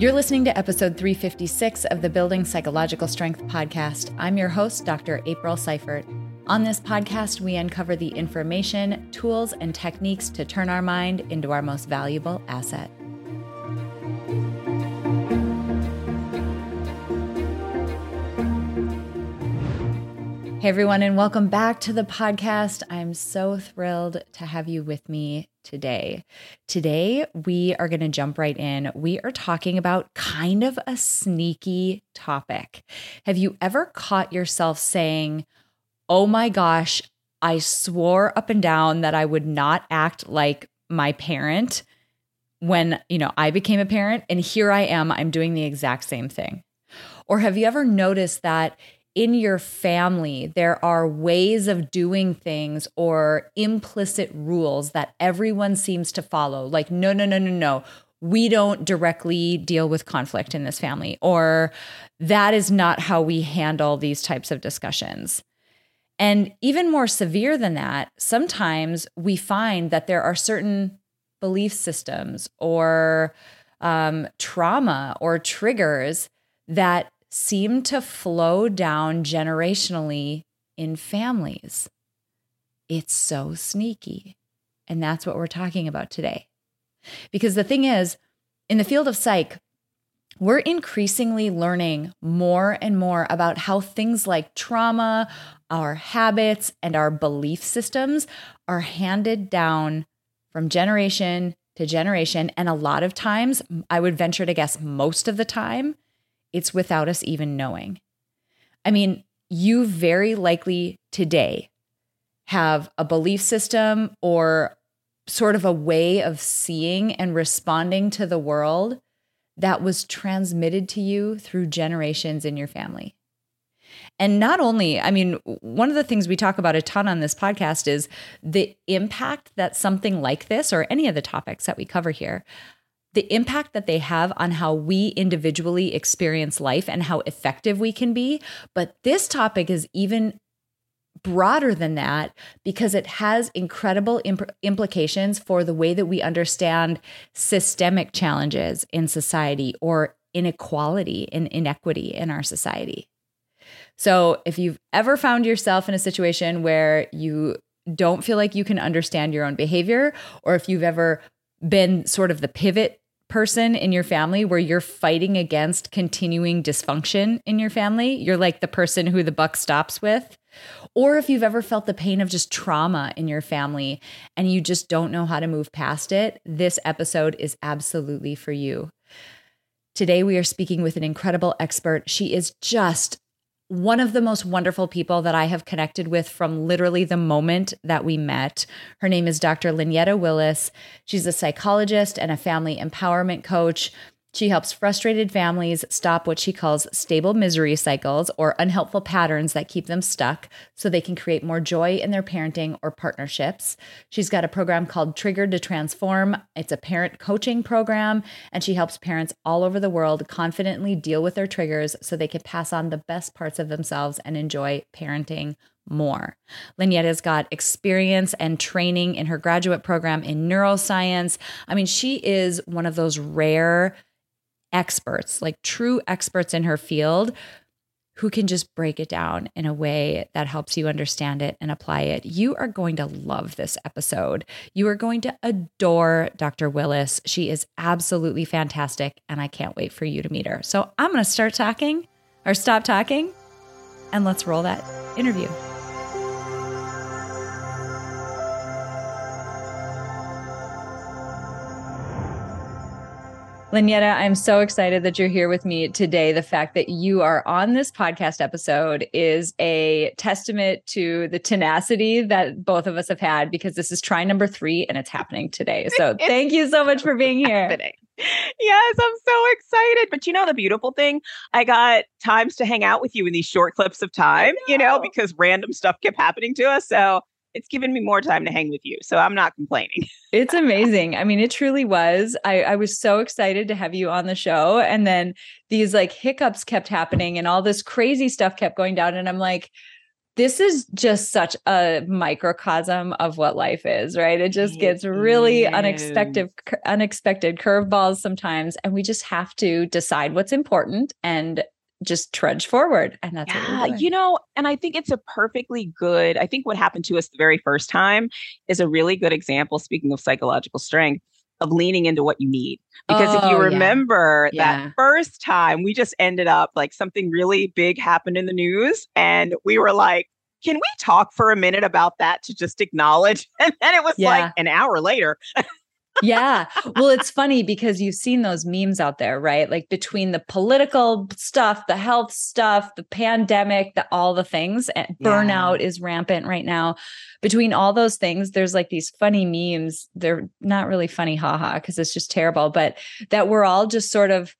You're listening to episode 356 of the Building Psychological Strength podcast. I'm your host, Dr. April Seifert. On this podcast, we uncover the information, tools, and techniques to turn our mind into our most valuable asset. Hey, everyone, and welcome back to the podcast. I'm so thrilled to have you with me today. Today, we are going to jump right in. We are talking about kind of a sneaky topic. Have you ever caught yourself saying, Oh my gosh, I swore up and down that I would not act like my parent when, you know, I became a parent and here I am, I'm doing the exact same thing. Or have you ever noticed that in your family, there are ways of doing things or implicit rules that everyone seems to follow. Like, no, no, no, no, no. We don't directly deal with conflict in this family, or that is not how we handle these types of discussions. And even more severe than that, sometimes we find that there are certain belief systems or um, trauma or triggers that seem to flow down generationally in families. It's so sneaky. And that's what we're talking about today. Because the thing is, in the field of psych, we're increasingly learning more and more about how things like trauma, our habits, and our belief systems are handed down from generation to generation. And a lot of times, I would venture to guess most of the time, it's without us even knowing. I mean, you very likely today have a belief system or sort of a way of seeing and responding to the world that was transmitted to you through generations in your family. And not only, I mean, one of the things we talk about a ton on this podcast is the impact that something like this or any of the topics that we cover here the impact that they have on how we individually experience life and how effective we can be. But this topic is even broader than that because it has incredible imp- implications for the way that we understand systemic challenges in society or inequality and inequity in our society. So, if you've ever found yourself in a situation where you don't feel like you can understand your own behavior, or if you've ever been sort of the pivot person in your family where you're fighting against continuing dysfunction in your family. You're like the person who the buck stops with. Or if you've ever felt the pain of just trauma in your family and you just don't know how to move past it, this episode is absolutely for you. Today, we are speaking with an incredible expert. She is just one of the most wonderful people that I have connected with from literally the moment that we met. Her name is Dr. Lynetta Willis. She's a psychologist and a family empowerment coach. She helps frustrated families stop what she calls stable misery cycles or unhelpful patterns that keep them stuck so they can create more joy in their parenting or partnerships. She's got a program called Triggered to Transform. It's a parent coaching program, and she helps parents all over the world confidently deal with their triggers so they can pass on the best parts of themselves and enjoy parenting more. Lynetta's got experience and training in her graduate program in neuroscience. I mean, she is one of those rare experts, like true experts in her field, who can just break it down in a way that helps you understand it and apply it. You are going to love this episode. You are going to adore Dr. Willis. She is absolutely fantastic, and I can't wait for you to meet her. So I'm going to start talking or stop talking, and let's roll that interview. Lynetta, I'm so excited that you're here with me today. The fact that you are on this podcast episode is a testament to the tenacity that both of us have had because this is try number three and it's happening today. So thank you so much for being here. Happening. Yes, I'm so excited. But you know, the beautiful thing, I got times to hang out with you in these short clips of time, know. you know, because random stuff kept happening to us. So it's given me more time to hang with you. So I'm not complaining. it's amazing. I mean, it truly was. I, I was so excited to have you on the show. And then these like hiccups kept happening and all this crazy stuff kept going down. And I'm like, this is just such a microcosm of what life is, right? It just gets really unexpected unexpected curveballs sometimes and we just have to decide what's important and just trudge forward and that's yeah, you know and i think it's a perfectly good i think what happened to us the very first time is a really good example speaking of psychological strength of leaning into what you need. Because oh, if you oh, remember yeah. that first time, we just ended up like something really big happened in the news. And we were like, can we talk for a minute about that to just acknowledge? And then it was yeah. like an hour later. Yeah. Well, it's funny because you've seen those memes out there, right? Like between the political stuff, the health stuff, the pandemic, the all the things, and burnout is rampant right now. Between all those things, there's like these funny memes. They're not really funny, haha, because it's just terrible, but that we're all just sort of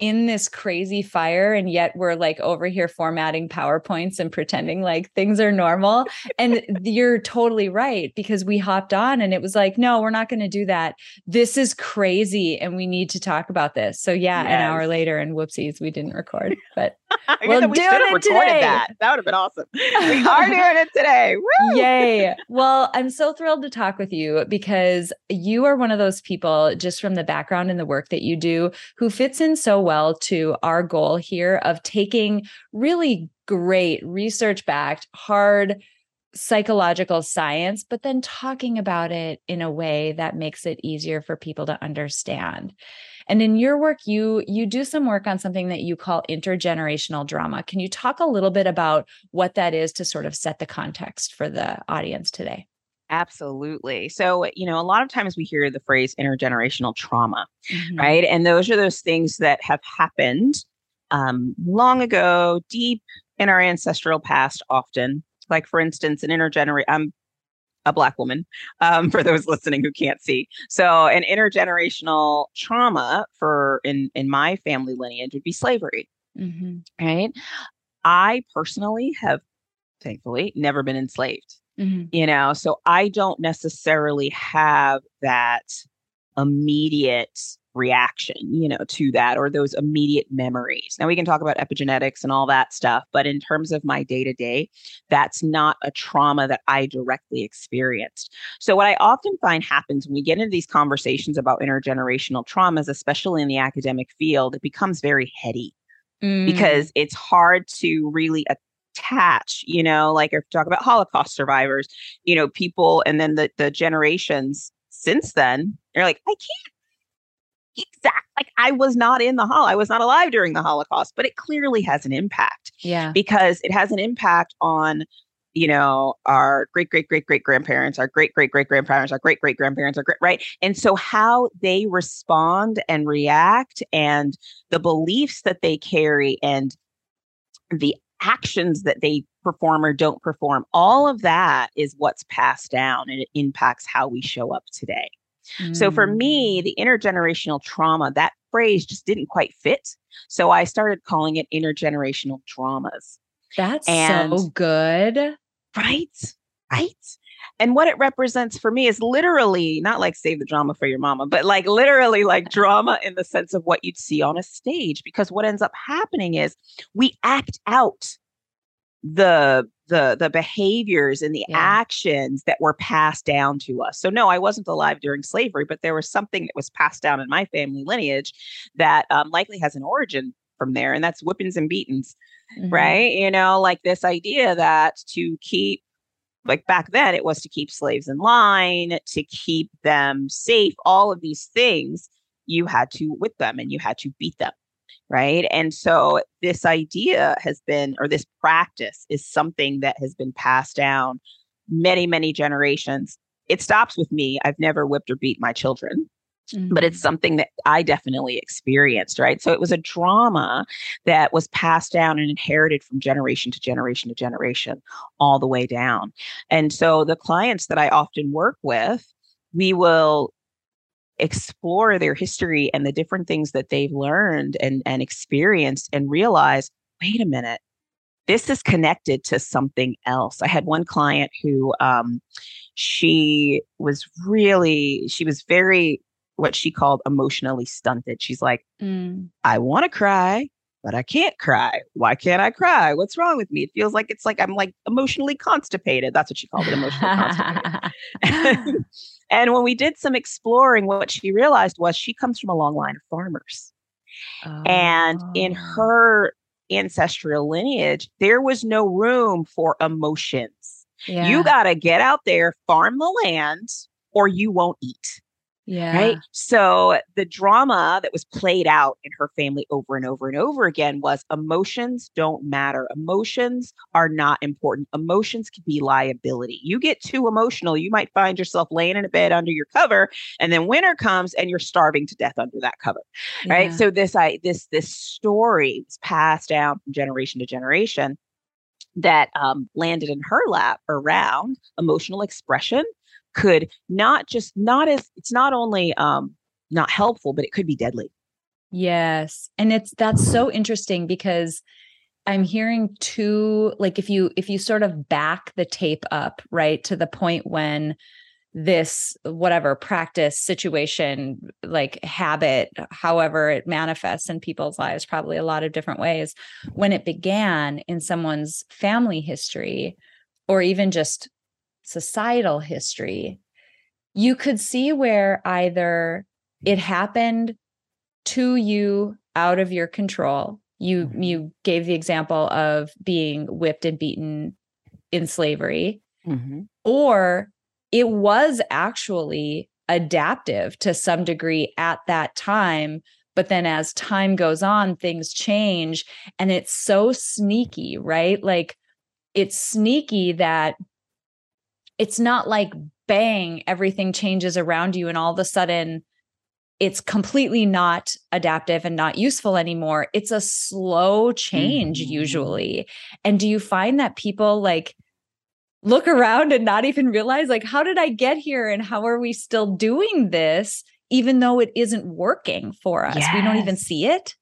in this crazy fire and yet we're like over here formatting powerpoints and pretending like things are normal and you're totally right because we hopped on and it was like no we're not going to do that this is crazy and we need to talk about this so yeah yes. an hour later and whoopsies we didn't record but we're doing it today. that that would have been awesome we are doing it today Woo! yay well i'm so thrilled to talk with you because you are one of those people just from the background and the work that you do who fits in so well to our goal here of taking really great research backed, hard psychological science, but then talking about it in a way that makes it easier for people to understand. And in your work, you you do some work on something that you call intergenerational drama. Can you talk a little bit about what that is to sort of set the context for the audience today? Absolutely. So, you know, a lot of times we hear the phrase intergenerational trauma, mm-hmm. right? And those are those things that have happened um, long ago, deep in our ancestral past, often. Like, for instance, an intergeneration, I'm a Black woman, um, for those listening who can't see. So, an intergenerational trauma for in, in my family lineage would be slavery, mm-hmm. right? I personally have, thankfully, never been enslaved. Mm-hmm. You know, so I don't necessarily have that immediate reaction, you know, to that or those immediate memories. Now we can talk about epigenetics and all that stuff, but in terms of my day to day, that's not a trauma that I directly experienced. So what I often find happens when we get into these conversations about intergenerational traumas, especially in the academic field, it becomes very heady. Mm. Because it's hard to really attach, you know, like if you talk about Holocaust survivors, you know, people and then the the generations since then, you're like, I can't exact like I was not in the hall. I was not alive during the Holocaust, but it clearly has an impact. Yeah. Because it has an impact on you know, our great great great great grandparents, our great great great grandparents, our great great grandparents, our great right. And so how they respond and react and the beliefs that they carry and the actions that they perform or don't perform, all of that is what's passed down and it impacts how we show up today. Mm. So for me, mm. the intergenerational trauma, that phrase just didn't quite fit. So I started calling it intergenerational dramas. That's and, so good. Right? Right? And what it represents for me is literally not like save the drama for your mama, but like literally like drama in the sense of what you'd see on a stage. Because what ends up happening is we act out the the the behaviors and the yeah. actions that were passed down to us. So no, I wasn't alive during slavery, but there was something that was passed down in my family lineage that um, likely has an origin from there, and that's whippings and beatings, mm-hmm. right? You know, like this idea that to keep like back then it was to keep slaves in line to keep them safe all of these things you had to whip them and you had to beat them right and so this idea has been or this practice is something that has been passed down many many generations it stops with me i've never whipped or beat my children Mm-hmm. But it's mm-hmm. something that I definitely experienced, right? So it was a drama that was passed down and inherited from generation to generation to generation, all the way down. And so the clients that I often work with, we will explore their history and the different things that they've learned and, and experienced and realize wait a minute, this is connected to something else. I had one client who, um, she was really, she was very what she called emotionally stunted. She's like, mm. I want to cry, but I can't cry. Why can't I cry? What's wrong with me? It feels like it's like I'm like emotionally constipated. That's what she called it, emotionally constipated. and, and when we did some exploring, what she realized was she comes from a long line of farmers. Oh. And in oh. her ancestral lineage, there was no room for emotions. Yeah. You got to get out there, farm the land, or you won't eat. Yeah. Right. So the drama that was played out in her family over and over and over again was emotions don't matter. Emotions are not important. Emotions can be liability. You get too emotional, you might find yourself laying in a bed under your cover, and then winter comes and you're starving to death under that cover. Yeah. Right. So this I this this story was passed down from generation to generation that um, landed in her lap around emotional expression could not just not as it's not only um not helpful but it could be deadly. Yes and it's that's so interesting because i'm hearing two like if you if you sort of back the tape up right to the point when this whatever practice situation like habit however it manifests in people's lives probably a lot of different ways when it began in someone's family history or even just societal history, you could see where either it happened to you out of your control. You mm-hmm. you gave the example of being whipped and beaten in slavery, mm-hmm. or it was actually adaptive to some degree at that time. But then as time goes on, things change and it's so sneaky, right? Like it's sneaky that it's not like bang, everything changes around you and all of a sudden it's completely not adaptive and not useful anymore. It's a slow change mm-hmm. usually. And do you find that people like look around and not even realize like how did I get here and how are we still doing this even though it isn't working for us? Yes. We don't even see it.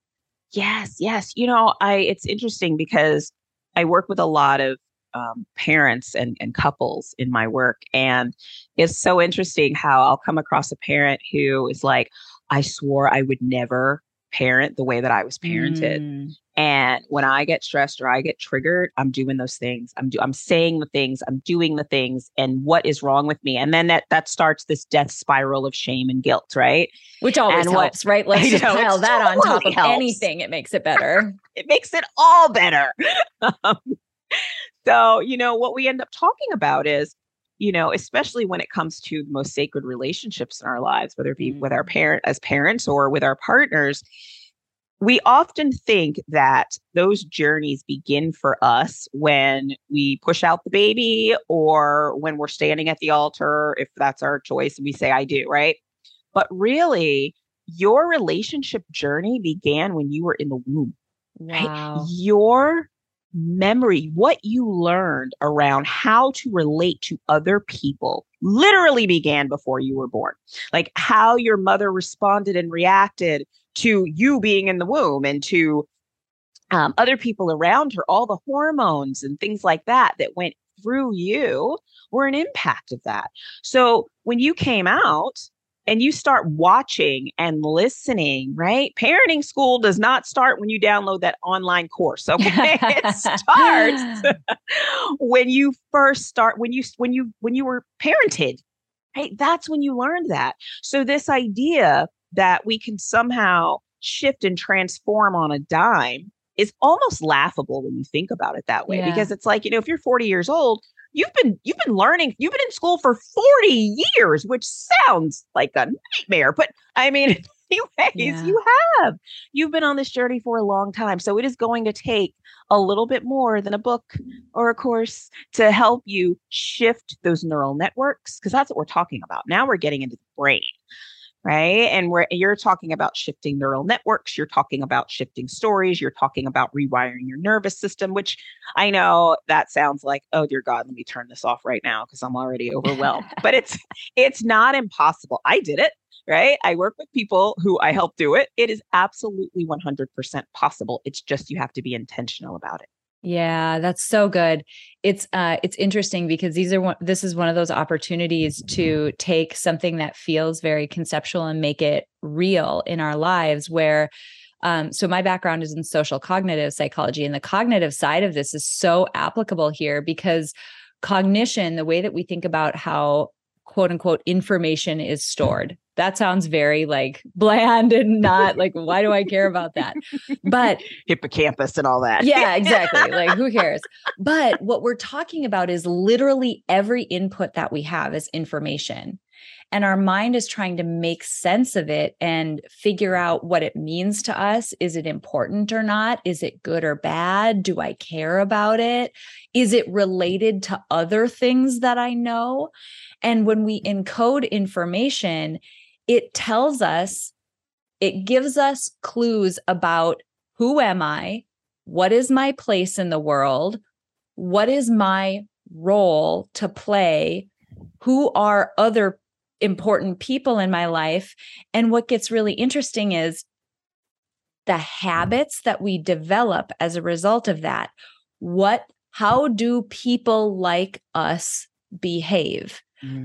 Yes, yes. You know, I it's interesting because I work with a lot of um, parents and, and couples in my work. And it's so interesting how I'll come across a parent who is like, I swore I would never parent the way that I was parented. Mm. And when I get stressed or I get triggered, I'm doing those things. I'm do- I'm saying the things, I'm doing the things, and what is wrong with me? And then that that starts this death spiral of shame and guilt, right? Which always and helps, what, right? Let's just know, pile that totally on top of helps. anything. It makes it better. it makes it all better. Um, so, you know, what we end up talking about is, you know, especially when it comes to the most sacred relationships in our lives, whether it be with our mm-hmm. parent as parents or with our partners, we often think that those journeys begin for us when we push out the baby or when we're standing at the altar, if that's our choice, and we say, I do, right? But really, your relationship journey began when you were in the womb. Wow. Right? Your memory, what you learned around how to relate to other people literally began before you were born. Like how your mother responded and reacted to you being in the womb and to um, other people around her, all the hormones and things like that that went through you were an impact of that. So when you came out, and you start watching and listening, right? Parenting school does not start when you download that online course. Okay. it starts when you first start, when you when you when you were parented, right? That's when you learned that. So this idea that we can somehow shift and transform on a dime is almost laughable when you think about it that way yeah. because it's like you know if you're 40 years old you've been you've been learning you've been in school for 40 years which sounds like a nightmare but i mean anyways yeah. you have. You've been on this journey for a long time so it is going to take a little bit more than a book or a course to help you shift those neural networks because that's what we're talking about. Now we're getting into the brain right? And where you're talking about shifting neural networks, you're talking about shifting stories, you're talking about rewiring your nervous system, which I know that sounds like, oh dear God, let me turn this off right now because I'm already overwhelmed. but it's it's not impossible. I did it. Right. I work with people who I help do it. It is absolutely 100% possible. It's just you have to be intentional about it. Yeah, that's so good. It's uh it's interesting because these are one this is one of those opportunities to take something that feels very conceptual and make it real in our lives where Um, so my background is in social cognitive psychology, and the cognitive side of this is so applicable here because cognition, the way that we think about how quote unquote information is stored. That sounds very like bland and not like, why do I care about that? But hippocampus and all that. yeah, exactly. Like, who cares? But what we're talking about is literally every input that we have is information. And our mind is trying to make sense of it and figure out what it means to us. Is it important or not? Is it good or bad? Do I care about it? Is it related to other things that I know? And when we encode information, it tells us, it gives us clues about who am I? What is my place in the world? What is my role to play? Who are other important people in my life? And what gets really interesting is the habits that we develop as a result of that. What, how do people like us behave?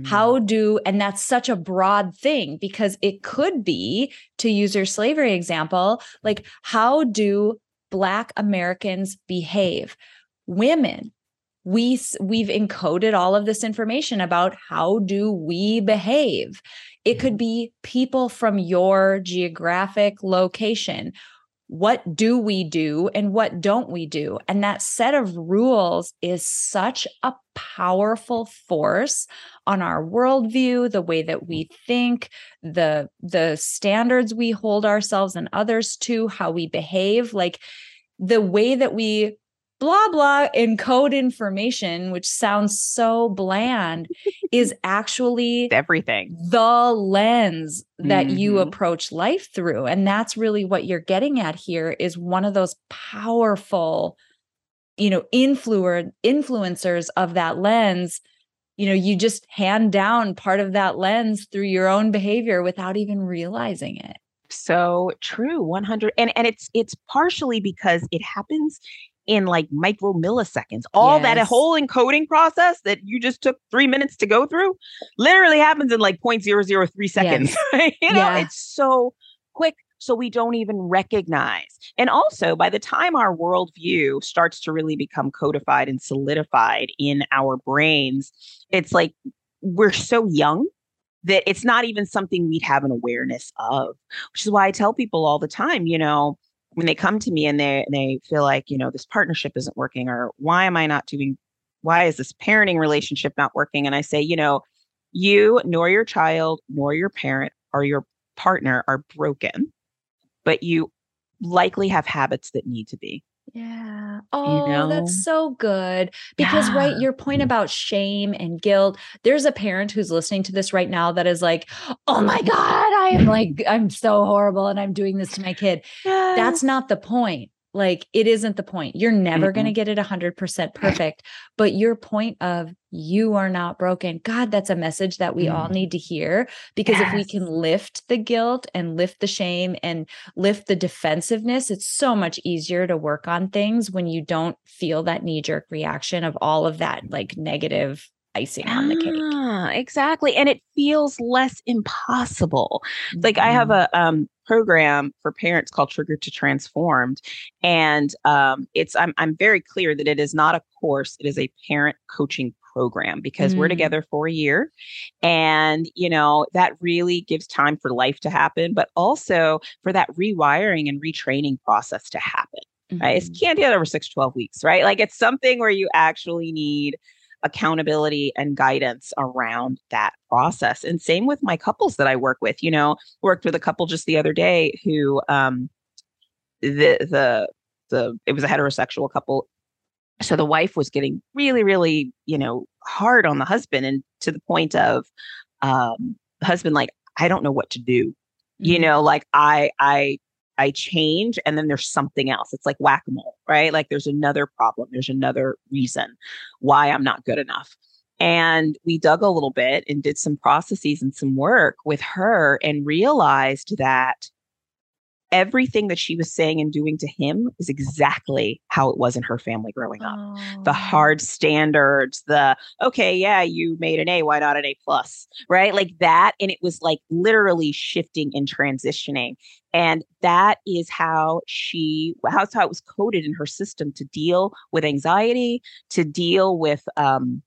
How Mm. do, and that's such a broad thing because it could be, to use your slavery example, like how do Black Americans behave? Women, we we've encoded all of this information about how do we behave it could be people from your geographic location what do we do and what don't we do? And that set of rules is such a powerful force on our worldview the way that we think the the standards we hold ourselves and others to how we behave. Like the way that we blah blah encode information which sounds so bland is actually Everything. the lens that you Mhm. approach life through and that's really what you're getting at here is one of those powerful you know influer influencers of that lens you know you just hand down part of that lens through your own behavior without even realizing it So true. 100 and and it's it's partially because it happens in like micro milliseconds. All that Yes. whole encoding process that you just took 3 minutes to go through literally happens in like 0.003 seconds. you know, Yeah. it's so quick so we don't even recognize. And also by the time our worldview starts to really become codified and solidified in our brains, it's like we're so young that it's not even something we'd have an awareness of which is why I tell people all the time, you know, when they come to me and they they feel like, you know, this partnership isn't working or why am I not doing why is this parenting relationship not working? And I say, you know, you nor your child nor your parent or your partner are broken, but you likely have habits that need to be. Yeah. Oh, know? that's so good. Because, right, your point about shame and guilt, there's a parent who's listening to this right now that is like, oh my God, I am like, I'm so horrible and I'm doing this to my kid. That's not the point. Like, it isn't the point. You're never going to get it 100% perfect. But your point of you are not broken, God, that's a message that we all Mm. need to hear. Because if we can lift the guilt and lift the shame and lift the defensiveness, it's so much easier to work on things when you don't feel that knee jerk reaction of all of that like negative icing on the cake. Ah, exactly. And it feels less impossible. like I have Mhm. a um, program for parents called Trigger to Transformed, and um, it's I'm I'm very clear that it is not a course; it is a parent coaching program because we're Mm. together for a year, and you know that really gives time for life to happen, but also for that rewiring and retraining process to happen. Right? Mhm. It can't do it over six, 12 weeks, right? Like it's something where you actually need accountability and guidance around that process. And same with my couples that I work with. You know, worked with a couple just the other day who um the the the it was a heterosexual couple. So the wife was getting really, really, you know, hard on the husband and to the point of um husband like, I don't know what to do. You Mhm. know, like I I I change and then there's something else. It's like whack-a-mole, right? Like there's another problem, there's another reason why I'm not good enough. And we dug a little bit and did some processes and some work with her and realized that everything that she was saying and doing to him is exactly how it was in her family growing up. Oh. The hard standards, the okay, yeah, you made an A, why not an A plus? Right? Like that. And it was like literally shifting and transitioning. And that is how she, that's how it was coded in her system to deal with anxiety, to deal with um,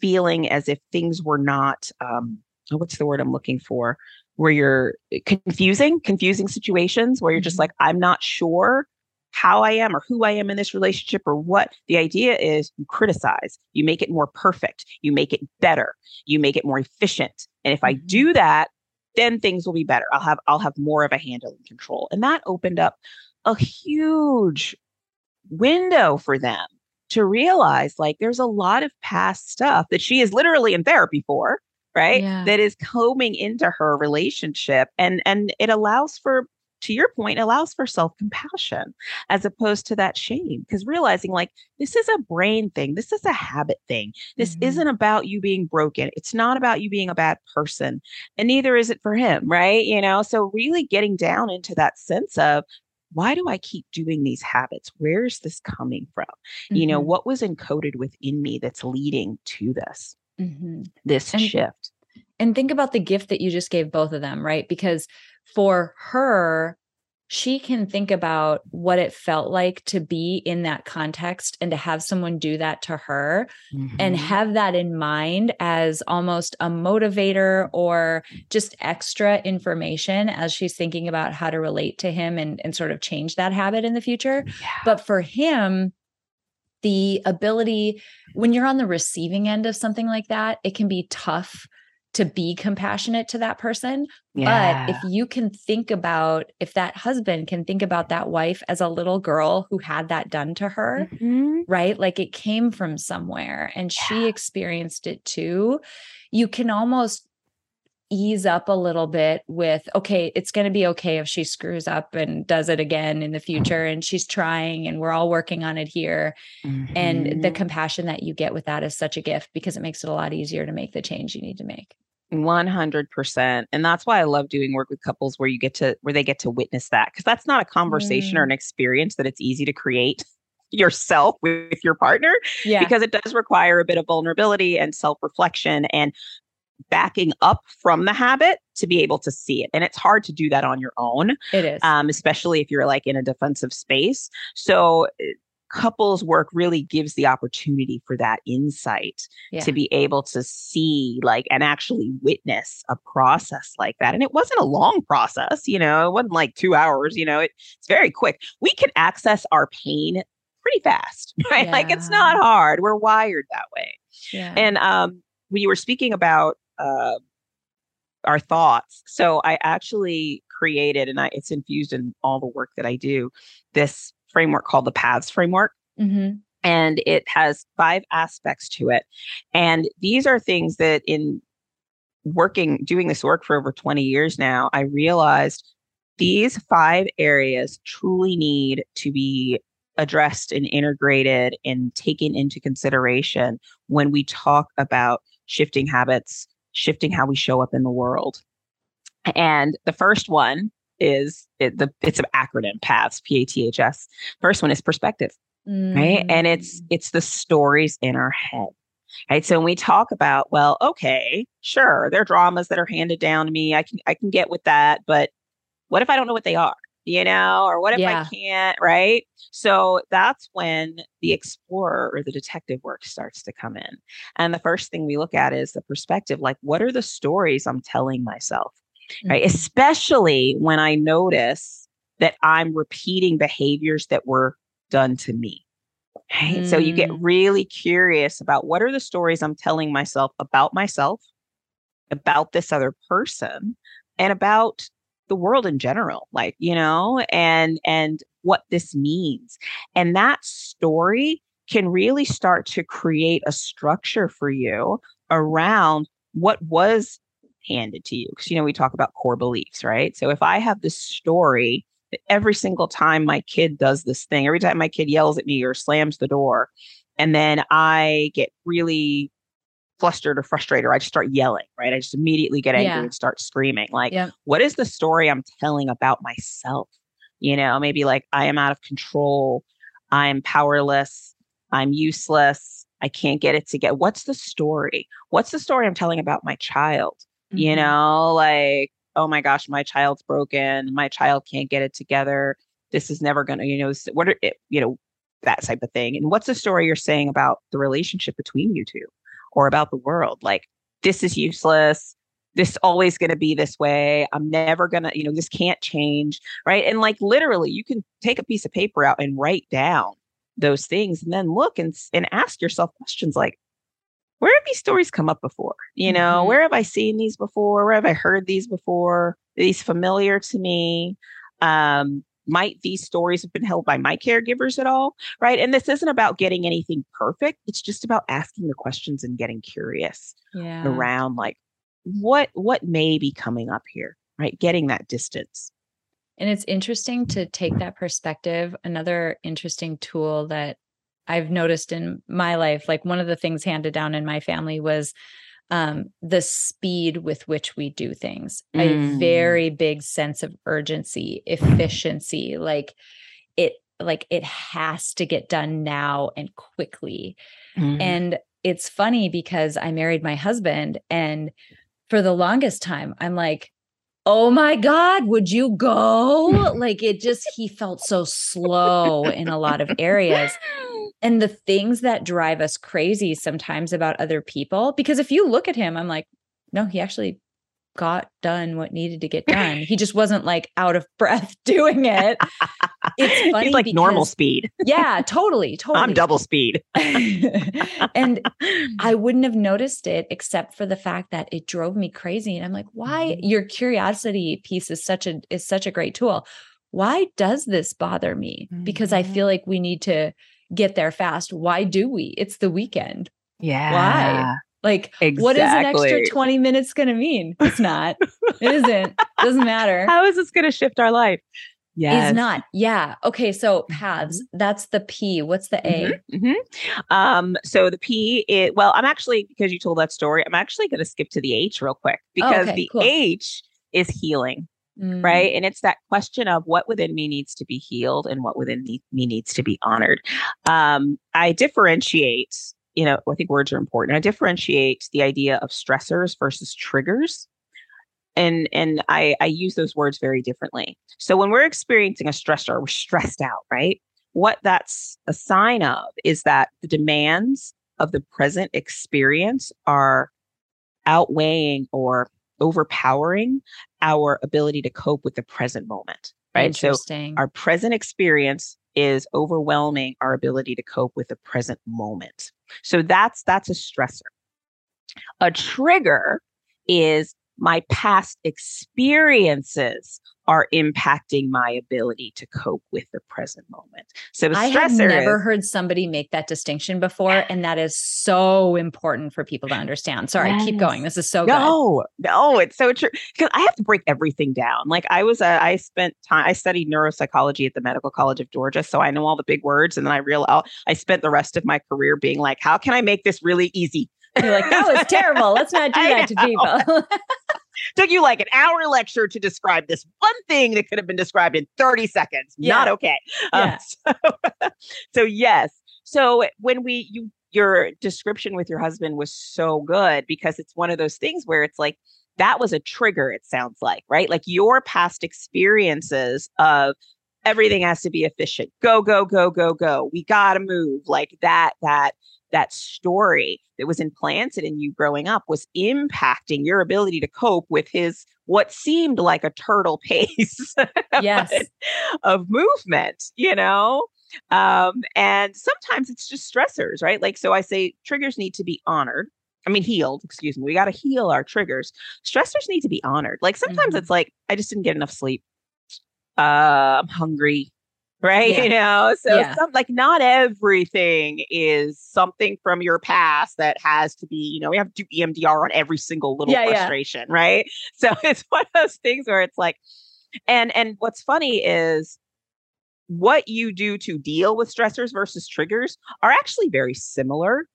feeling as if things were not, um, oh, what's the word I'm looking for? Where you're eh, confusing, confusing situations where you're just mm-hmm. like, I'm not sure how I am or who I am in this relationship or what. The idea is you criticize, you make it more perfect, you make it better, you make it more efficient. And if I mm-hmm. do that, then things will be better. I'll have I'll have more of a handle and control. And that opened up a huge window for them to realize like there's a lot of past stuff that she is literally in therapy for right yeah. that is combing into her relationship and and it allows for to your point allows for self-compassion as opposed to that shame because realizing like this is a brain thing this is a habit thing this mm-hmm. isn't about you being broken it's not about you being a bad person and neither is it for him right you know so really getting down into that sense of why do I keep doing these habits? Where's this coming from? Mm-hmm. You know, mm-hmm. what was encoded within me that's leading to this? Mm-hmm. this and, shift. And think about the gift that you just gave both of them, right? Because for her, she can think about what it felt like to be in that context and to have someone do that to her mm-hmm. and have that in mind as almost a motivator or just extra information as she's thinking about how to relate to him and, and sort of change that habit in the future. Yeah. But for him, the ability when you're on the receiving end of something like that, it can be tough to be compassionate to that person. Yeah. But if you can think about, if that husband can think about that wife as a little girl who had that done to her, mm-hmm. right? Like it came from somewhere and yeah. she experienced it too. You can almost ease up a little bit with okay it's going to be okay if she screws up and does it again in the future and she's trying and we're all working on it here mm-hmm. and the mm-hmm. compassion that you get with that is such a gift because it makes it a lot easier to make the change you need to make 100% and that's why i love doing work with couples where you get to where they get to witness that because that's not a conversation mm. or an experience that it's easy to create yourself with your partner yeah. because it does require a bit of vulnerability and self-reflection and backing up from the habit to be able to see it. And it's hard to do that on your own. It is. Um, especially if you're like in a defensive space. So eh, couples work really gives the opportunity for that insight yeah. to be able to see like and actually witness a process like that and it wasn't a long process you know it wasn't like two hours you know it, it's very quick we can access our pain pretty fast right yeah. like it's not hard we're wired that way yeah. and um when you were speaking about uh, our thoughts. So I actually created, and I, it's infused in all the work that I do, this framework called the Paths Framework. Mm-hmm. And it has five aspects to it. And these are things that in working, doing this work for over 20 years now, I realized these five areas truly need to be addressed and integrated and taken into consideration when we talk about shifting habits, shifting how we show up in the world. And the first one is it, the it's an acronym paths P A T H S. First one is perspective, mm. right? And it's it's the stories in our head. Right. So when we talk about, well, okay, sure, there are dramas that are handed down to me. I can I can get with that, but what if I don't know what they are? You know, or what if yeah. I can't, right? So that's when the explorer or the detective work starts to come in. And the first thing we look at is the perspective like, what are the stories I'm telling myself, mm-hmm. right? Especially when I notice that I'm repeating behaviors that were done to me. Right? Mm. So you get mm. really curious about what are the stories I'm telling myself about myself, about this other person, and about the world in general like you know and and what this means. And that story can really start to create a structure for you around what was handed to you because you know we talk about core beliefs right? So if i have this story that every single time my kid does this thing every time my kid yells at me or slams the door and then i get really flustered or frustrated or I just start yelling, right? I just immediately get angry yeah. and start screaming. Like, yeah. what is the story I'm telling about myself? you know, maybe like I am out of control, I'm powerless, I'm useless, I can't get it to get. What's the story? What's the story I'm telling about my child? Mm-hmm. You know, like, oh my gosh, my child's broken, my child can't get it together. This is never going to, you know, what are, it, you know, that type of thing. And what's the story you're saying about the relationship between you two or about the world? Like, this is useless. This always going to be this way. I'm never going to you know this can't change right? And like literally you can take a piece of paper out and write down those things and then look and and ask yourself questions like where have these stories come up before? You know mm-hmm. where have i seen these before? Where have i heard these before? Are these familiar to me. Um might these stories have been held by my caregivers at all right? And this isn't about getting anything perfect. It's just about asking the questions and getting curious yeah. around like what what may be coming up here right? Getting that distance. And it's interesting to take that perspective. Another interesting tool that i've noticed in my life like one of the things handed down in my family was um, the speed with which we do things mm. a very big sense of urgency efficiency like it like it has to get done now and quickly mm. and it's funny because i married my husband and for the longest time, I'm like, oh my God, would you go? Like it just, he felt so slow in a lot of areas. And the things that drive us crazy sometimes about other people, because if you look at him, I'm like, no, he actually got done what needed to get done. He just wasn't like out of breath doing it. It's funny. He's like because, normal speed. yeah, totally. Totally. I'm double speed. and I wouldn't have noticed it except for the fact that it drove me crazy. And I'm like, why mm-hmm. your curiosity piece is such a is such a great tool. Why does this bother me? Because I feel mm-hmm. like we need to get there fast. Why do we? It's the weekend. Yeah. Why? Like, exactly. what is an extra 20 minutes going to mean? It's not. it isn't. Doesn't matter. How is this going to shift our life? Yeah. Is not. Yeah. Okay. So paths, mm-hmm. that's the P. What's the A? Mm-hmm. Mm-hmm. Um, so the P is, well, I'm actually, because you told that story, I'm actually going to skip to the H real quick because oh, okay, the cool. H is healing. Mm. Right. And it's that question of what within me needs to be healed and what within me, me needs to be honored. Um, I differentiate you know, I think words are important. I differentiate the idea of stressors versus triggers. And and I, I use those words very differently. So when we're experiencing a stressor, we're stressed out, right? What that's a sign of is that the demands of the present experience are outweighing or overpowering our ability to cope with the present moment right so our present experience is overwhelming our ability to cope with the present moment. So that's that's a stressor. A trigger is my past experiences are impacting my ability to cope with the present moment. So I have never is, heard somebody make that distinction before, and that is so important for people to understand. Sorry, yes. keep going. This is so no, good. no, it's so true because I have to break everything down. Like I was, uh, I spent time, I studied neuropsychology at the Medical College of Georgia, so I know all the big words, and then I realized I spent the rest of my career being like, how can I make this really easy? You're like, that was terrible. Let's not do that to people. Took you like an hour lecture to describe this one thing that could have been described in 30 seconds. Yeah. Not okay. Um, yeah. Um, so, so yes. So when we you your description with your husband was so good because it's one of those things where it's like that was a trigger it sounds like right like your past experiences of everything has to be efficient go go go go go we got to move like that that that story that was implanted in you growing up was impacting your ability to cope with his what seemed like a turtle pace yes. of movement, you know? Um, and sometimes it's just stressors, right? Like, so I say triggers need to be honored. I mean, healed, excuse me. We got to heal our triggers. Stressors need to be honored. Like, sometimes mm-hmm. it's like, I just didn't get enough sleep. Uh, I'm hungry right? Yeah. You know, so yeah. some, like not everything is something from your past that has to be, you know, we have to do EMDR on every single little yeah, frustration, right? So it's one of those things where it's like, and and what's funny is what you do to deal with stressors versus triggers are actually very similar.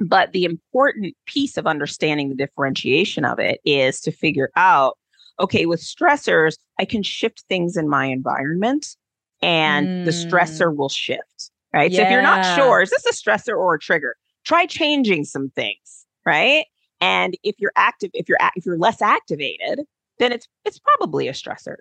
But the important piece of understanding the differentiation of it is to figure out okay, with stressors, I can shift things in my environment and mm. the stressor will shift. Right. Yeah. So if you're not sure, is this a stressor or a trigger? Try changing some things. Right. And if you're active, if you're if you're less activated, then it's it's probably a stressor.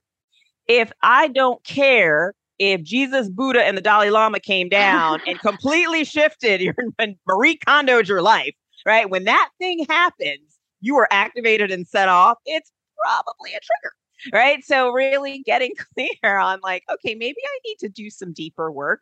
If I don't care if Jesus, Buddha, and the Dalai Lama came down and completely shifted your Marie Kondoed your life, right? When that thing happens, you are activated and set off. It's probably a trigger right? So really getting clear on like okay maybe i need to do some deeper work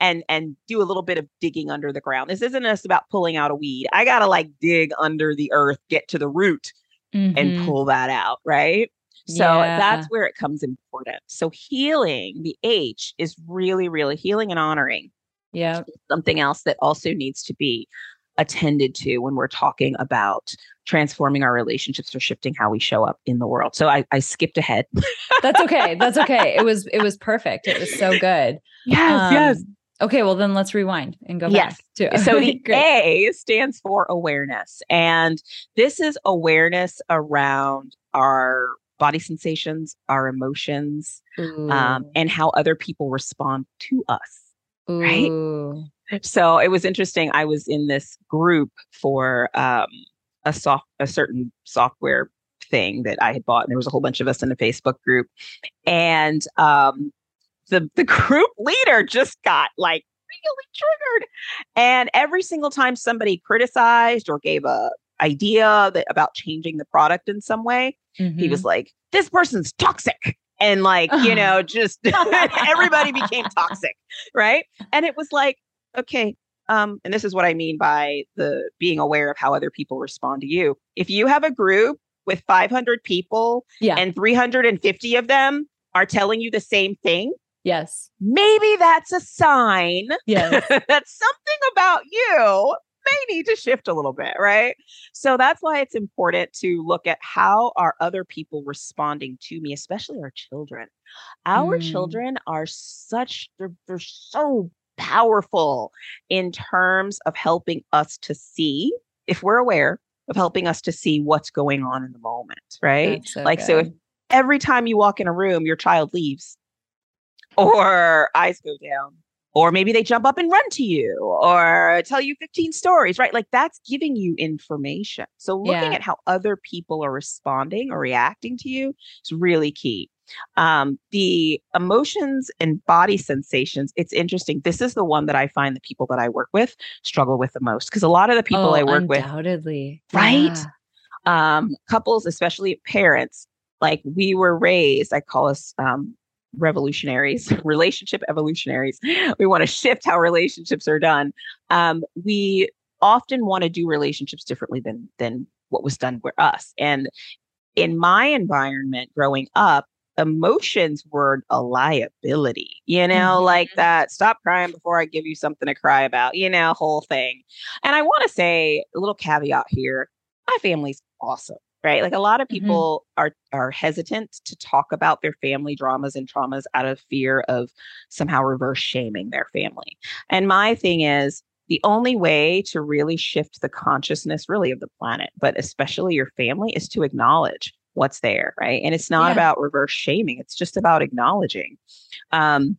and and do a little bit of digging under the ground. This isn't just about pulling out a weed. I gotta like dig under the earth get to the root mm-hmm. and pull that out right? So yeah. that's where it comes important. So healing the h is really really healing and honoring yeah something else that also needs to be attended to when we're talking about transforming our relationships or shifting how we show up in the world. So I, I skipped ahead. That's okay. That's okay. It was it was perfect. It was so good. Yes, um, yes. Okay, well then let's rewind and go yes. back to So the A stands for awareness. And this is awareness around our body sensations, our emotions, um, and how other people respond to us. Ooh. Right so it was interesting. I was in this group for um, a soft, a certain software thing that I had bought, and there was a whole bunch of us in a Facebook group, and um, the the group leader just got like really triggered, and every single time somebody criticized or gave a idea that about changing the product in some way, mm-hmm. he was mm-hmm. like, "This person's toxic." And like, you know, just everybody became toxic. Right. And it was like, okay, um, and this is what I mean by the being aware of how other people respond to you. If you have a group with 500 people yeah. and 350 of them are telling you the same thing, yes, maybe that's a sign yes. that something about you may need to shift a little bit, right? So that's why it's important to look at how are other people responding to me, especially our children. Our mm. children are such they're they're so powerful in terms of helping us to see, if we're aware, of helping us to see what's going on in the moment, right? So like, good. so if every time you walk in a room, your child leaves or eyes go down, or maybe they jump up and run to you or tell you 15 stories, right? Like that's giving you information. So looking yeah. at how other people are responding or reacting to you is really key. Um, the emotions and body sensations, it's interesting. This is the one that I find the people that I work with struggle with the most because a lot of the people oh, I work undoubtedly. with, right? Yeah. Um, couples, especially parents, like we were raised, I call us um, revolutionaries, relationship evolutionaries. We want to shift how relationships are done. Um, we often want to do relationships differently than than what was done for us. And in my environment growing up, emotions were a liability, you know, mm-hmm. like that stop crying before I give you something to cry about, you know, whole thing. And I want to say a little caveat here my family's awesome. Right. Like a lot of mm-hmm. people mm-hmm. are are hesitant to talk about their family dramas and traumas out of fear of somehow reverse shaming their family. And my thing is the only way to really shift the consciousness really of the planet, but especially your family, is to acknowledge what's there, right? And it's not yeah. about reverse shaming, it's just about acknowledging. Um,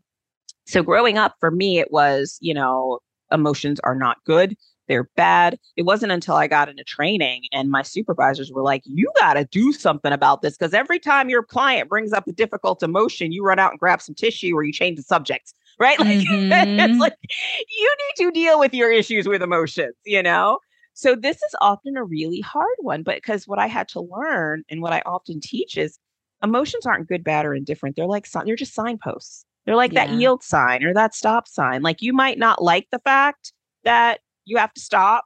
so growing up for me, it was, you know, emotions are not good. They're bad. It wasn't until I got into training and my supervisors were like, you got to do something about this because every time your client brings up a difficult emotion, you run out and grab some tissue or you change the subject, right? Like, mm-hmm. it's like you need to deal with your issues with emotions, you know? So this is often a really hard one, but because what I had to learn and what I often teach is emotions aren't good, bad, or indifferent. They're like they're just signposts. They're like yeah. that yield sign or that stop sign. Like you might not like the fact that you have to stop,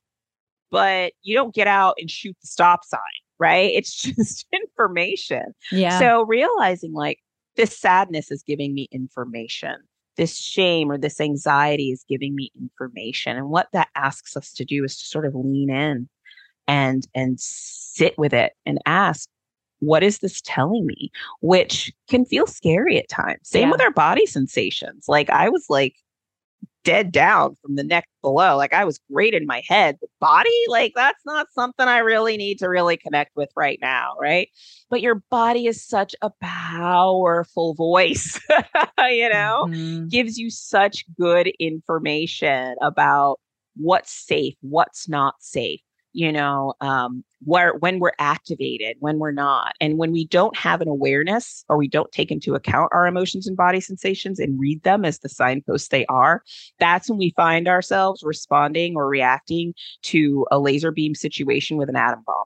but you don't get out and shoot the stop sign, right? It's just information. Yeah. So realizing like this sadness is giving me information this shame or this anxiety is giving me information and what that asks us to do is to sort of lean in and and sit with it and ask what is this telling me? which can feel scary at times. Same yeah. with our body sensations. Like i was like dead down from the neck below. Like I was great in my head. The body, like that's not something I really need to really connect with right now. Right. But your body is such a powerful voice, you know, mm-hmm. gives you such good information about what's safe, what's not safe you know um, where when we're activated when we're not and when we don't have an awareness or we don't take into account our emotions and body sensations and read them as the signposts they are that's when we find ourselves responding or reacting to a laser beam situation with an atom bomb.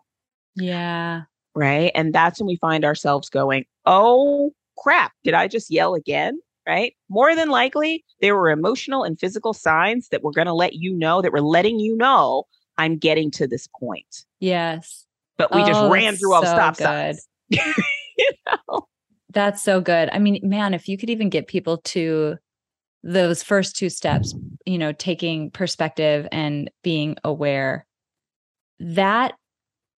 Yeah. Right? And that's when we find ourselves going oh crap did i just yell again? Right? More than likely, there were emotional and physical signs that were going to let you know, that were letting you know I'm getting to this point. Yes. But we oh, just ran through all so stop good. signs. you know? That's so good. I mean, man, if you could even get people to those first two steps, you know, taking perspective and being aware, that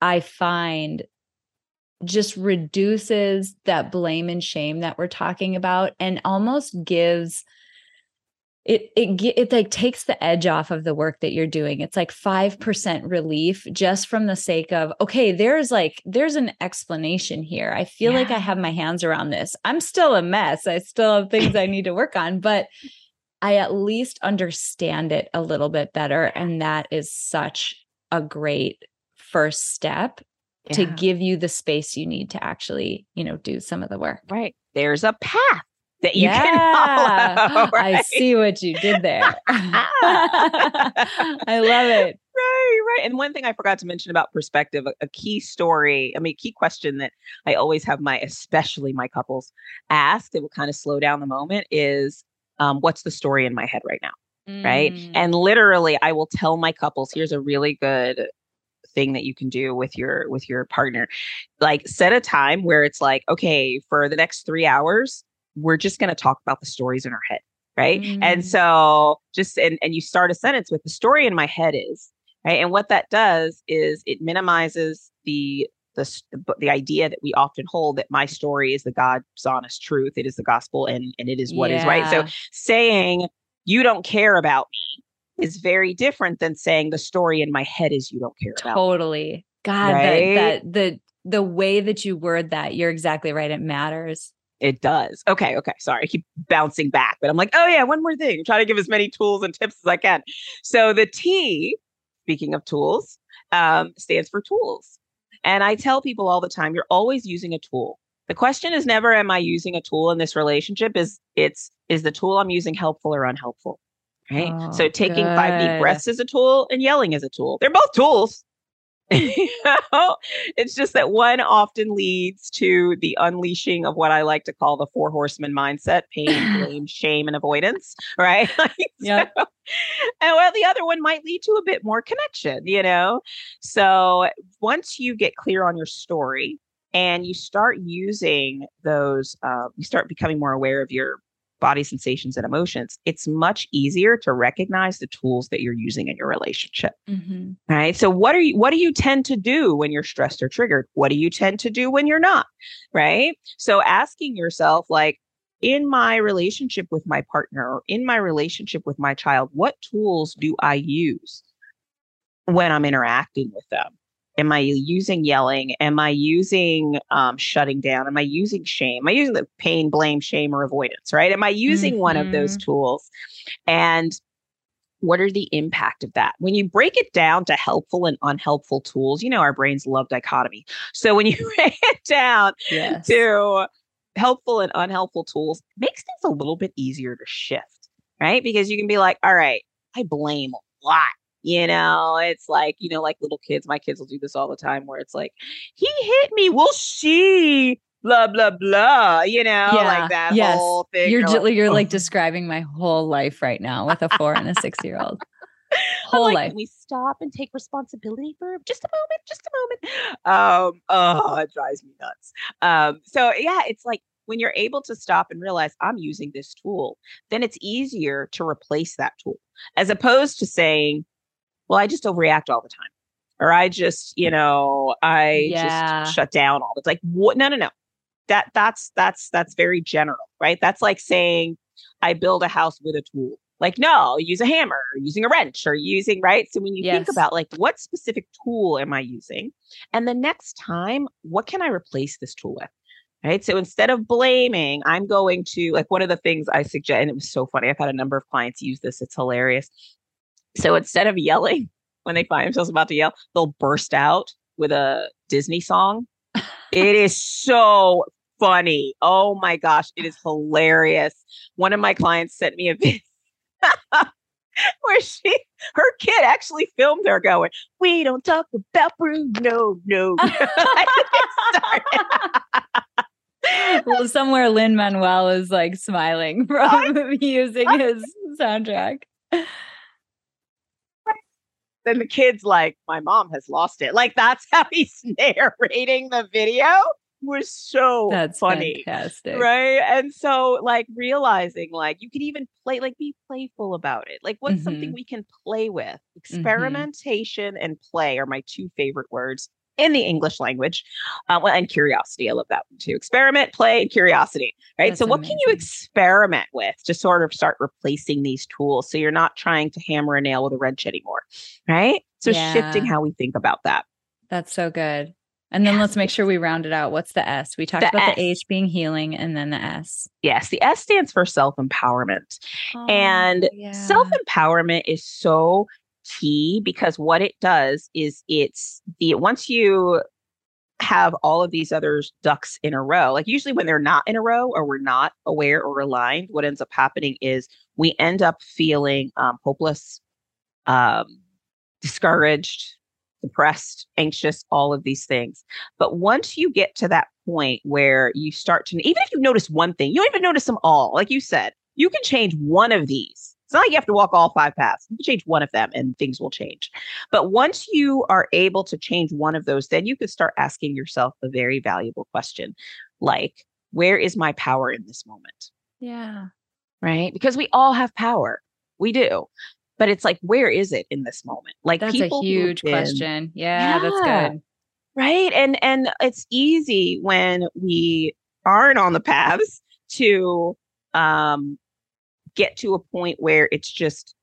I find just reduces that blame and shame that we're talking about and almost gives it it it like takes the edge off of the work that you're doing. It's like 5% relief just from the sake of okay there's like there's an explanation here. I feel yeah. like i have my hands around this. I'm still a mess. I still have things i need to work on but i at least understand it a little bit better and that is such a great first step yeah. to give you the space you need to actually you know do some of the work. Right. There's a path that you yeah, can follow. Right? I see what you did there. I love it. Right, right. And one thing I forgot to mention about perspective, a, a, key story, I mean, key question that I always have my, especially my couples ask, it will kind of slow down the moment is um, what's the story in my head right now? Mm. Right. And literally, I will tell my couples, here's a really good thing that you can do with your with your partner like set a time where it's like okay for the next 3 hours we're just going to talk about the stories in our head right mm. and so just and, and you start a sentence with the story in my head is right and what that does is it minimizes the the, the idea that we often hold that my story is the God's honest truth. It is the gospel and, and it is what yeah. is right. So saying you don't care about me is very different than saying the story in my head is you don't care about totally. God, right? that, that the the way that you word that, you're exactly right. It matters. It does. Okay. Okay. Sorry. I keep bouncing back, but I'm like, oh, yeah, one more thing. I'm to give as many tools and tips as I can. So the T, speaking of tools, um, stands for tools. And I tell people all the time, you're always using a tool. The question is never, am I using a tool in this relationship? Is it's, is the tool I'm using helpful or unhelpful? Right. Oh, so taking good. five deep breaths is a tool and yelling is a tool. They're both tools. you know, it's just that one often leads to the unleashing of what I like to call the four horsemen mindset pain, blame, shame, and avoidance. Right. yeah. So, and well, the other one might lead to a bit more connection, you know? So once you get clear on your story, and you start using those uh, you start becoming more aware of your body sensations and emotions, it's much easier to recognize the tools that you're using in your relationship. Mm-hmm. Right. So what are you what do you tend to do when you're stressed or triggered? What do you tend to do when you're not? Right. So asking yourself, like, in my relationship with my partner or in my relationship with my child, what tools do I use when I'm interacting with them? Am I using yelling? Am I using um, shutting down? Am I using shame? Am I using the pain, blame, shame, or avoidance? Right? Am I using mm-hmm. one of those mm-hmm. tools? And what are the impact of that? When you break it down to helpful and unhelpful tools, you know our brains love dichotomy. So when you break it down yes. to helpful and unhelpful tools, makes things a little bit easier to shift, right? Because you can be like, all right, I blame a lot you know, it's like, you know, like little kids, my kids will do this all the time where it's like, he hit me. We'll see. Blah blah blah, you know, yeah, like that yes. whole thing. You're you're, like, you're like describing my whole life right now with a four and a six year old. Whole like, life. we stop and take responsibility for just a moment, just a moment. Um, oh, it drives me nuts. Um, so yeah, it's like when you're able to stop and realize I'm using this tool, then it's easier to replace that tool as opposed to saying, well, I just overreact all the time. Or I just, you know, I yeah. just shut down all. It's like, what? No, no, no. That that's that's that's very general, right? That's like saying I build a house with a tool. like no use a hammer or using a wrench or using right so when you Yes. think about like what specific tool am i using and the next time what can i replace this tool with right so instead of blaming i'm going to like one of the things i suggest and it was so funny i've had a number of clients use this it's hilarious so instead of yelling when they find themselves about to yell they'll burst out with a disney song. It is so funny. Oh my gosh it is hilarious. One of my clients sent me a video where she her kid actually filmed her going, We don't talk about Bruno, no. well, somewhere Lin Manuel is like smiling from using his soundtrack. Then the kid's like, My mom has lost it. Like that's how he's narrating the video. Was so That's funny. fantastic. Right. And so, like, realizing, like, you can even play, like, be playful about it. Like, what's something Mhm. we can play with? Experimentation and play are my two favorite words in the English language. Uh, well, and curiosity. I love that one too. Experiment, play, and curiosity. Right. so, That's what can you experiment with to sort of start replacing these tools so you're not trying to hammer a nail with a wrench anymore? Right. So, shifting how we think about that. That's so good. And then Yeah. let's make sure we round it out. What's the S? We talked The about S. the H being healing and then the S. Yes. The S stands for self empowerment. And Oh, yeah. self empowerment is so key because what it does is it's the once you have all of these other ducks in a row, like usually when they're not in a row or we're not aware or aligned, what ends up happening is we end up feeling um, hopeless, um, discouraged, depressed, anxious, all of these things. But once you get to that point where you start to, even if you notice one thing, you don't even notice them all. Like you said, you can change one of these. It's not like you have to walk all five paths. You can change one of them and things will change. But once you are able to change one of those, then you can start asking yourself a very valuable question like, where is my power in this moment? Yeah. Right? Because we all have power. We do. But it's like, where is it in this moment? Like, That's a huge been- question. Yeah, that's good. right and and it's easy when we aren't on the paths to um get to a point where it's just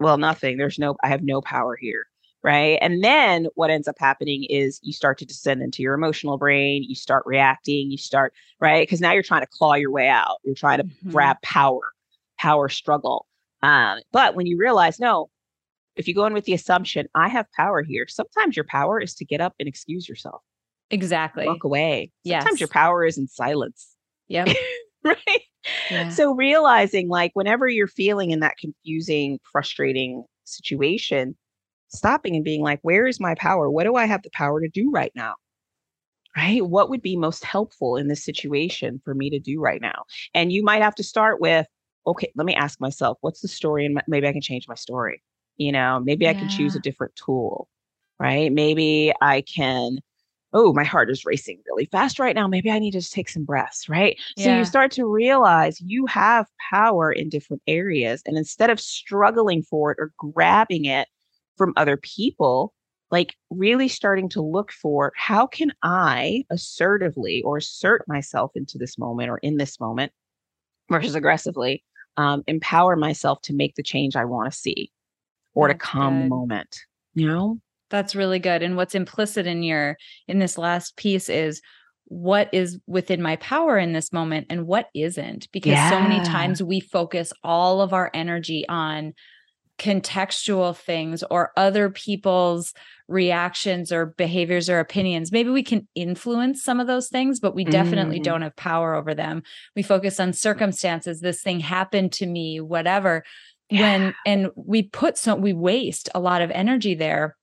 well nothing there's no i have no power here right and then what ends up happening is you start to descend into your emotional brain you start reacting you start right because now you're trying to claw your way out you're trying to Mhm. grab power power struggle um but when you realize no if you go in with the assumption i have power here sometimes your power is to get up and excuse yourself Exactly. walk away sometimes your power is in silence Yep. right? Yeah. so realizing like whenever you're feeling in that confusing frustrating situation stopping and being like where is my power? What do i have the power to do right now? Right? What would be most helpful in this situation for me to do right now? And you might have to start with okay let me ask myself what's the story and maybe i can change my story you know? Maybe i can choose a different tool right? Maybe i can oh my heart is racing really fast right now maybe i need to just take some breaths right? So you start to realize you have power in different areas and instead of struggling for it or grabbing it from other people like really starting to look for how can i assertively or assert myself into this moment or in this moment versus aggressively um, empower myself to make the change i want to see or to That's calm the good. moment you know That's really good. And what's implicit in your in this last piece is what is within my power in this moment and what isn't? Because so many times we focus all of our energy on contextual things or other people's reactions or behaviors or opinions. Maybe we can influence some of those things but we definitely Mm. don't have power over them. We focus on circumstances this thing happened to me whatever when and we put so we waste a lot of energy there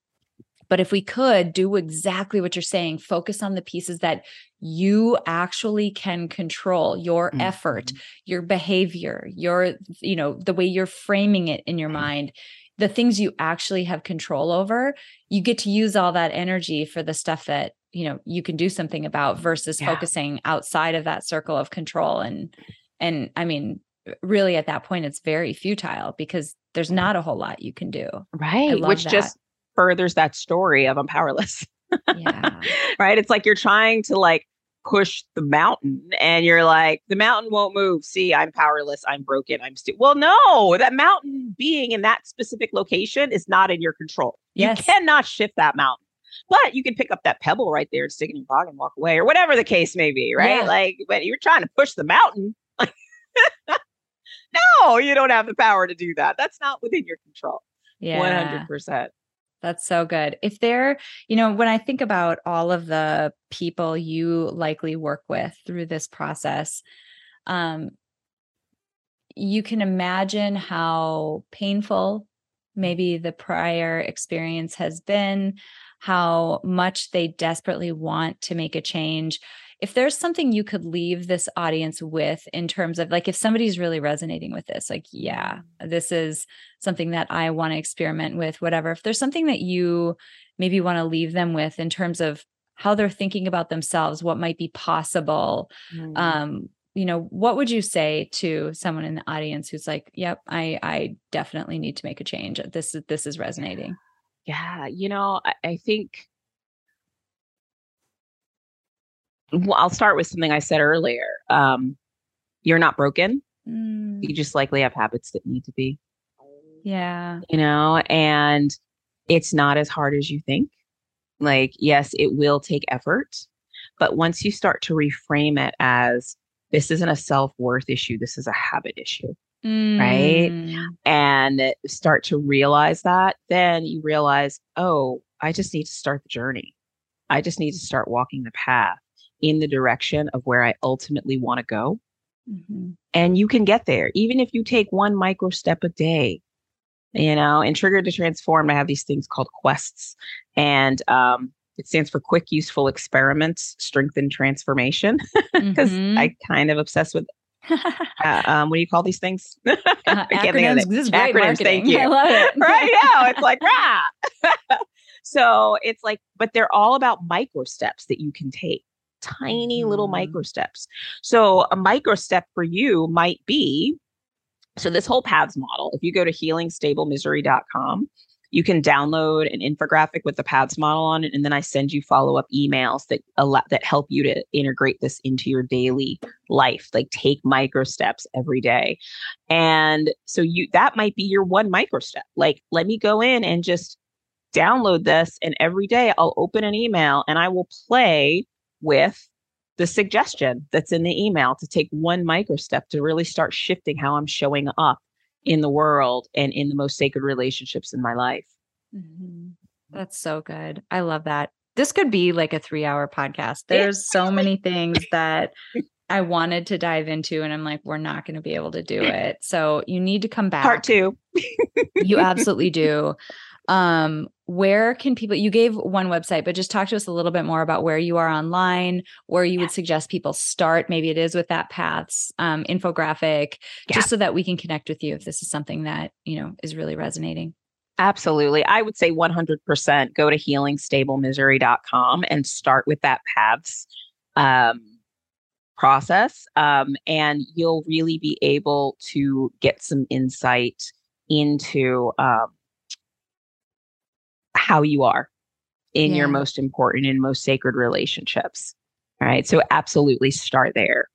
but if we could do exactly what you're saying focus on the pieces that you actually can control your effort Mhm. your behavior your you know the way you're framing it in your mind the things you actually have control over you get to use all that energy for the stuff that you know you can do something about versus Yeah. focusing outside of that circle of control and and i mean really at that point it's very futile because there's not a whole lot you can do right which that. just furthers that story of i'm powerless. Yeah. Right? It's like you're trying to like push the mountain and you're like the mountain won't move. See i'm powerless. I'm broken. I'm still well no that mountain being in that specific location is not in your control. Yes. you cannot shift that mountain. But you can pick up that pebble right there and stick it in your pocket and walk away or whatever the case may be right? Yeah. like when you're trying to push the mountain. No you don't have the power to do that. That's not within your control. Yeah. 100% That's so good. If they're, you know, when I think about all of the people you likely work with through this process, um, you can imagine how painful maybe the prior experience has been, how much they desperately want to make a change. If there's something you could leave this audience with in terms of like, if somebody's really resonating with this, like, yeah, this is something that I want to experiment with, whatever. If there's something that you maybe want to leave them with in terms of how they're thinking about themselves, what might be possible, Mm. um, you know, what would you say to someone in the audience who's like, "Yep, I I definitely need to make a change. This is this is resonating." Yeah, you know, I, I think well, I'll start with something I said earlier. Um, you're not broken. Mm, You just likely have habits that need to be, yeah. you know, and it's not as hard as you think. Like, yes, it will take effort, but once you start to reframe it as this isn't a self worth issue, this is a habit issue. Right? Mm, and start to realize that, then you realize, oh, I just need to start the journey. I just need to start walking the path in the direction of where I ultimately want to go. mhm. And you can get there, even if you take one micro step a day. You know, and Trigger to Transform, I have these things called quests. And um, it stands for Quick Useful Experiments, Strengthen Transformation, because Mhm. I kind of obsessed with, uh, um, what do you call these things? Uh, I can't think of acronyms. it. This is great Acronyms, marketing. thank you. I love it. right now it's like rah. so it's like but they're all about micro steps that you can take tiny little Mhm. micro steps so a micro step for you might be so this whole paths model if you go to healingstablemystery.com you can download an infographic with the paths model on it and then i send you follow-up emails that allow that help you to integrate this into your daily life like take micro steps every day. And so you that might be your one micro step like let me go in and just download this and every day i'll open an email and i will play with the suggestion that's in the email to take one micro step to really start shifting how i'm showing up in the world and in the most sacred relationships in my life Mhm. That's so good. I love that. This could be like a three hour podcast. There's so many things that I wanted to dive into, and I'm like, we're not going to be able to do it. So you need to come back. part two You absolutely do. Um, where can people, you gave one website, but just talk to us a little bit more about where you are online, where you would suggest people start. Maybe it is with that paths um, infographic, Yeah. just so that we can connect with you if this is something that, you know, is really resonating. Absolutely. I would say 100% go to healingstablemystery.com and start with that paths um, process. Um, and you'll really be able to get some insight into um, how you are in your most important and most sacred relationships. All right. So, absolutely start there.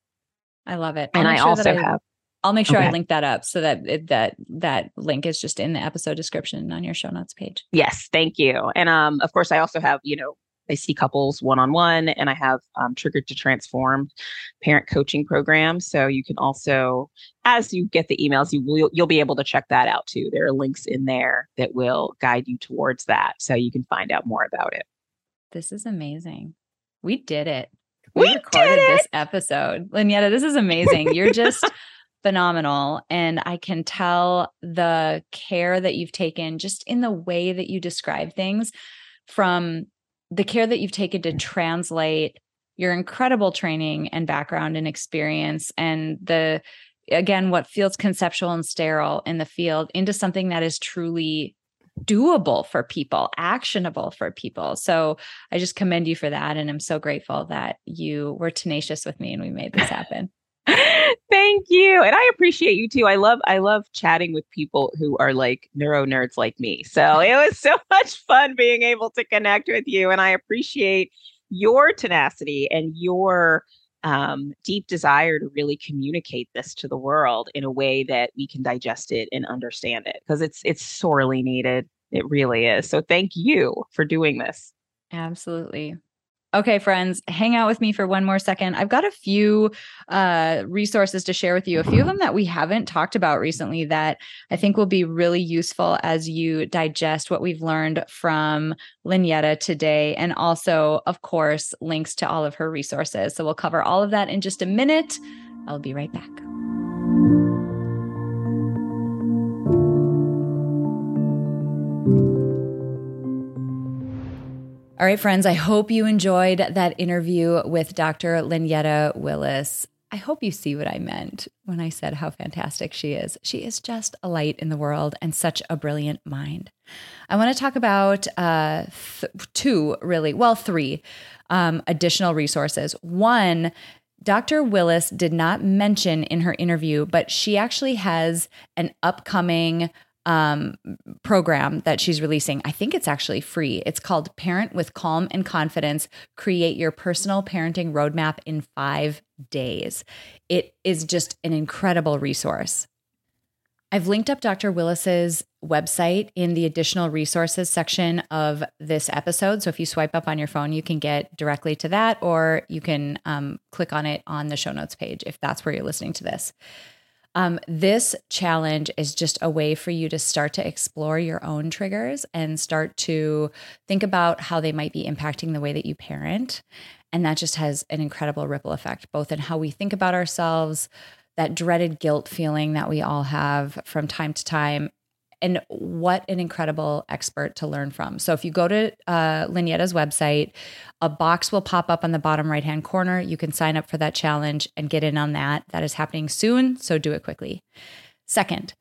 I love it. I'll And I sure also have, I'll make sure I link that up so that it, that that link is just in the episode description on your show notes page. Yes, thank you. And um, of course, I also have, you know, I see couples one on one, and I have um, Triggered to Transform parent coaching program. So you can also, as you get the emails, you will you'll be able to check that out too. There are links in there that will guide you towards that, so you can find out more about it. This is amazing. We did it. We did recorded this episode. Lynetta, this is amazing. You're just phenomenal. And I can tell the care that you've taken just in the way that you describe things from the care that you've taken to translate your incredible training and background and experience and the again what feels conceptual and sterile in the field into something that is truly doable for people actionable for people. So i just commend you for that and i'm so grateful that you were tenacious with me and we made this happen Thank you. And I appreciate you too. I love I love chatting with people who are like neuro nerds like me. So it was so much fun being able to connect with you and I appreciate your tenacity and your um, deep desire to really communicate this to the world in a way that we can digest it and understand it because it's it's sorely needed. It really is. So thank you for doing this. Absolutely. Okay, friends, hang out with me for one more second. I've got a few uh, resources to share with you, a few of them that we haven't talked about recently that I think will be really useful as you digest what we've learned from Lynetta today. And also, of course, links to all of her resources. So we'll cover all of that in just a minute. I'll be right back. All right, friends, I hope you enjoyed that interview with Dr. Lynetta Willis. I hope you see what I meant when I said how fantastic she is. She is just a light in the world and such a brilliant mind. I want to talk about uh, th- two, really, well, three um, additional resources. One, Dr. Willis did not mention in her interview, but she actually has an upcoming um, program that she's releasing. I think it's actually free. It's called Parent with Calm and Confidence Create Your Personal Parenting Roadmap in Five Days. It is just an incredible resource. I've linked up Dr. Willis's website in the additional resources section of this episode. So if you swipe up on your phone, you can get directly to that, or you can um, click on it on the show notes page if that's where you're listening to this. Um, this challenge is just a way for you to start to explore your own triggers and start to think about how they might be impacting the way that you parent. And that just has an incredible ripple effect, both in how we think about ourselves, that dreaded guilt feeling that we all have from time to time, and what an incredible expert to learn from. So if you go to uh, website, a box will pop up on the bottom right hand corner. You can sign up for that challenge and get in on that. That is happening soon, so do it quickly. Second,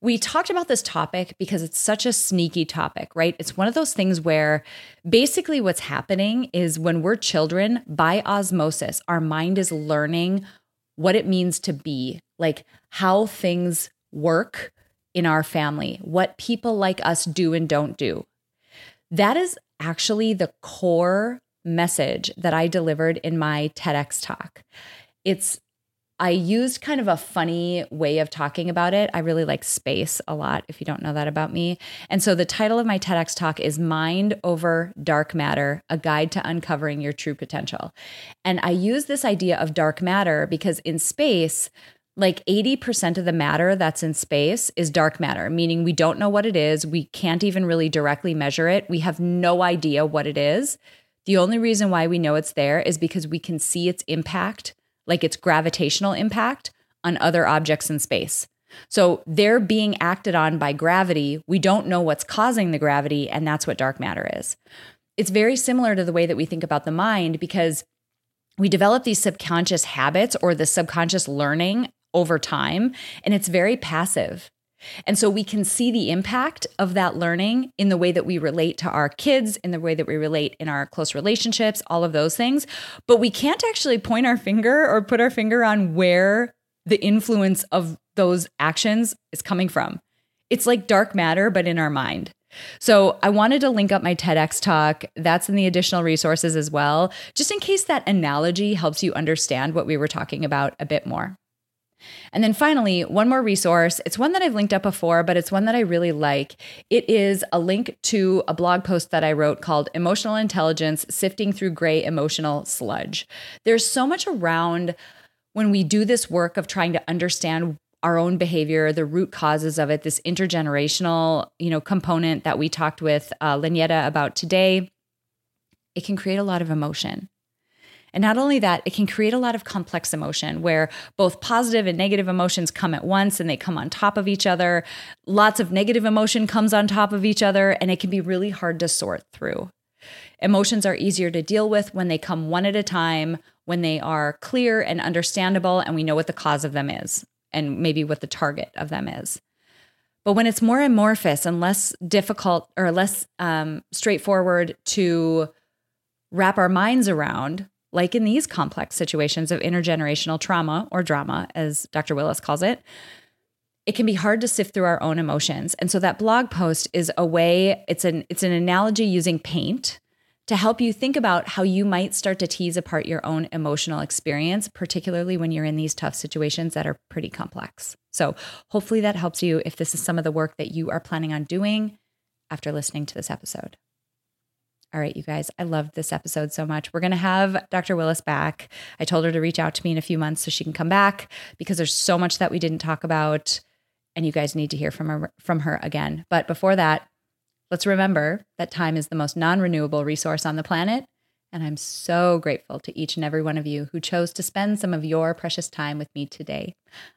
we talked about this topic because it's such a sneaky topic, right? It's one of those things where basically what's happening is when we're children, by osmosis, our mind is learning what it means to be, like how things work in our family, what people like us do and don't do. That is actually the core message that I delivered in my TEDx talk. It's I used kind of a funny way of talking about it. I really like space a lot, if you don't know that about me. And so the title of my TEDx talk is Mind Over Dark Matter A Guide to Uncovering Your True Potential. And I use this idea of dark matter because in space, like 80% of the matter that's in space is dark matter, meaning we don't know what it is. We can't even really directly measure it. We have no idea what it is. The only reason why we know it's there is because we can see its impact, like its gravitational impact on other objects in space. So they're being acted on by gravity. We don't know what's causing the gravity, and that's what dark matter is. It's very similar to the way that we think about the mind because we develop these subconscious habits or the subconscious learning over time, and it's very passive. And so we can see the impact of that learning in the way that we relate to our kids, in the way that we relate in our close relationships, all of those things. But we can't actually point our finger or put our finger on where the influence of those actions is coming from. It's like dark matter, but in our mind. So I wanted to link up my TEDx talk. That's in the additional resources as well, just in case that analogy helps you understand what we were talking about a bit more. And then finally, one more resource. It's one that I've linked up before, but it's one that I really like. It is a link to a blog post that I wrote called Emotional Intelligence Sifting Through Gray Emotional Sludge. There's so much around when we do this work of trying to understand our own behavior, the root causes of it, this intergenerational, you know, component that we talked with uh, Lynetta about today. It can create a lot of emotion. And not only that, it can create a lot of complex emotion where both positive and negative emotions come at once and they come on top of each other. Lots of negative emotion comes on top of each other, and it can be really hard to sort through. Emotions are easier to deal with when they come one at a time, when they are clear and understandable, and we know what the cause of them is and maybe what the target of them is. But when it's more amorphous and less difficult or less um, straightforward to wrap our minds around, like in these complex situations of intergenerational trauma or drama, as Dr. Willis calls it, it can be hard to sift through our own emotions. And so that blog post is a way, it's an it's an analogy using paint to to help you think about how you might start to tease apart your own emotional experience, particularly when you're in these tough situations that are pretty complex. So, hopefully, that helps you if this is some of the work that you are planning on doing after listening to this episode. All right, you guys, I loved this episode so much. We're going to have Dr. Willis back. I told her to reach out to me in a few months so she can come back because there's so much that we didn't talk about and you guys need to hear from her from her again. But before that, let's remember that time is the most non-renewable resource on the planet, and I'm so grateful to each and every one of you who chose to spend some of your precious time with me today.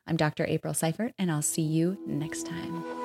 I'm Dr. April Seifert, and I'll see you next time.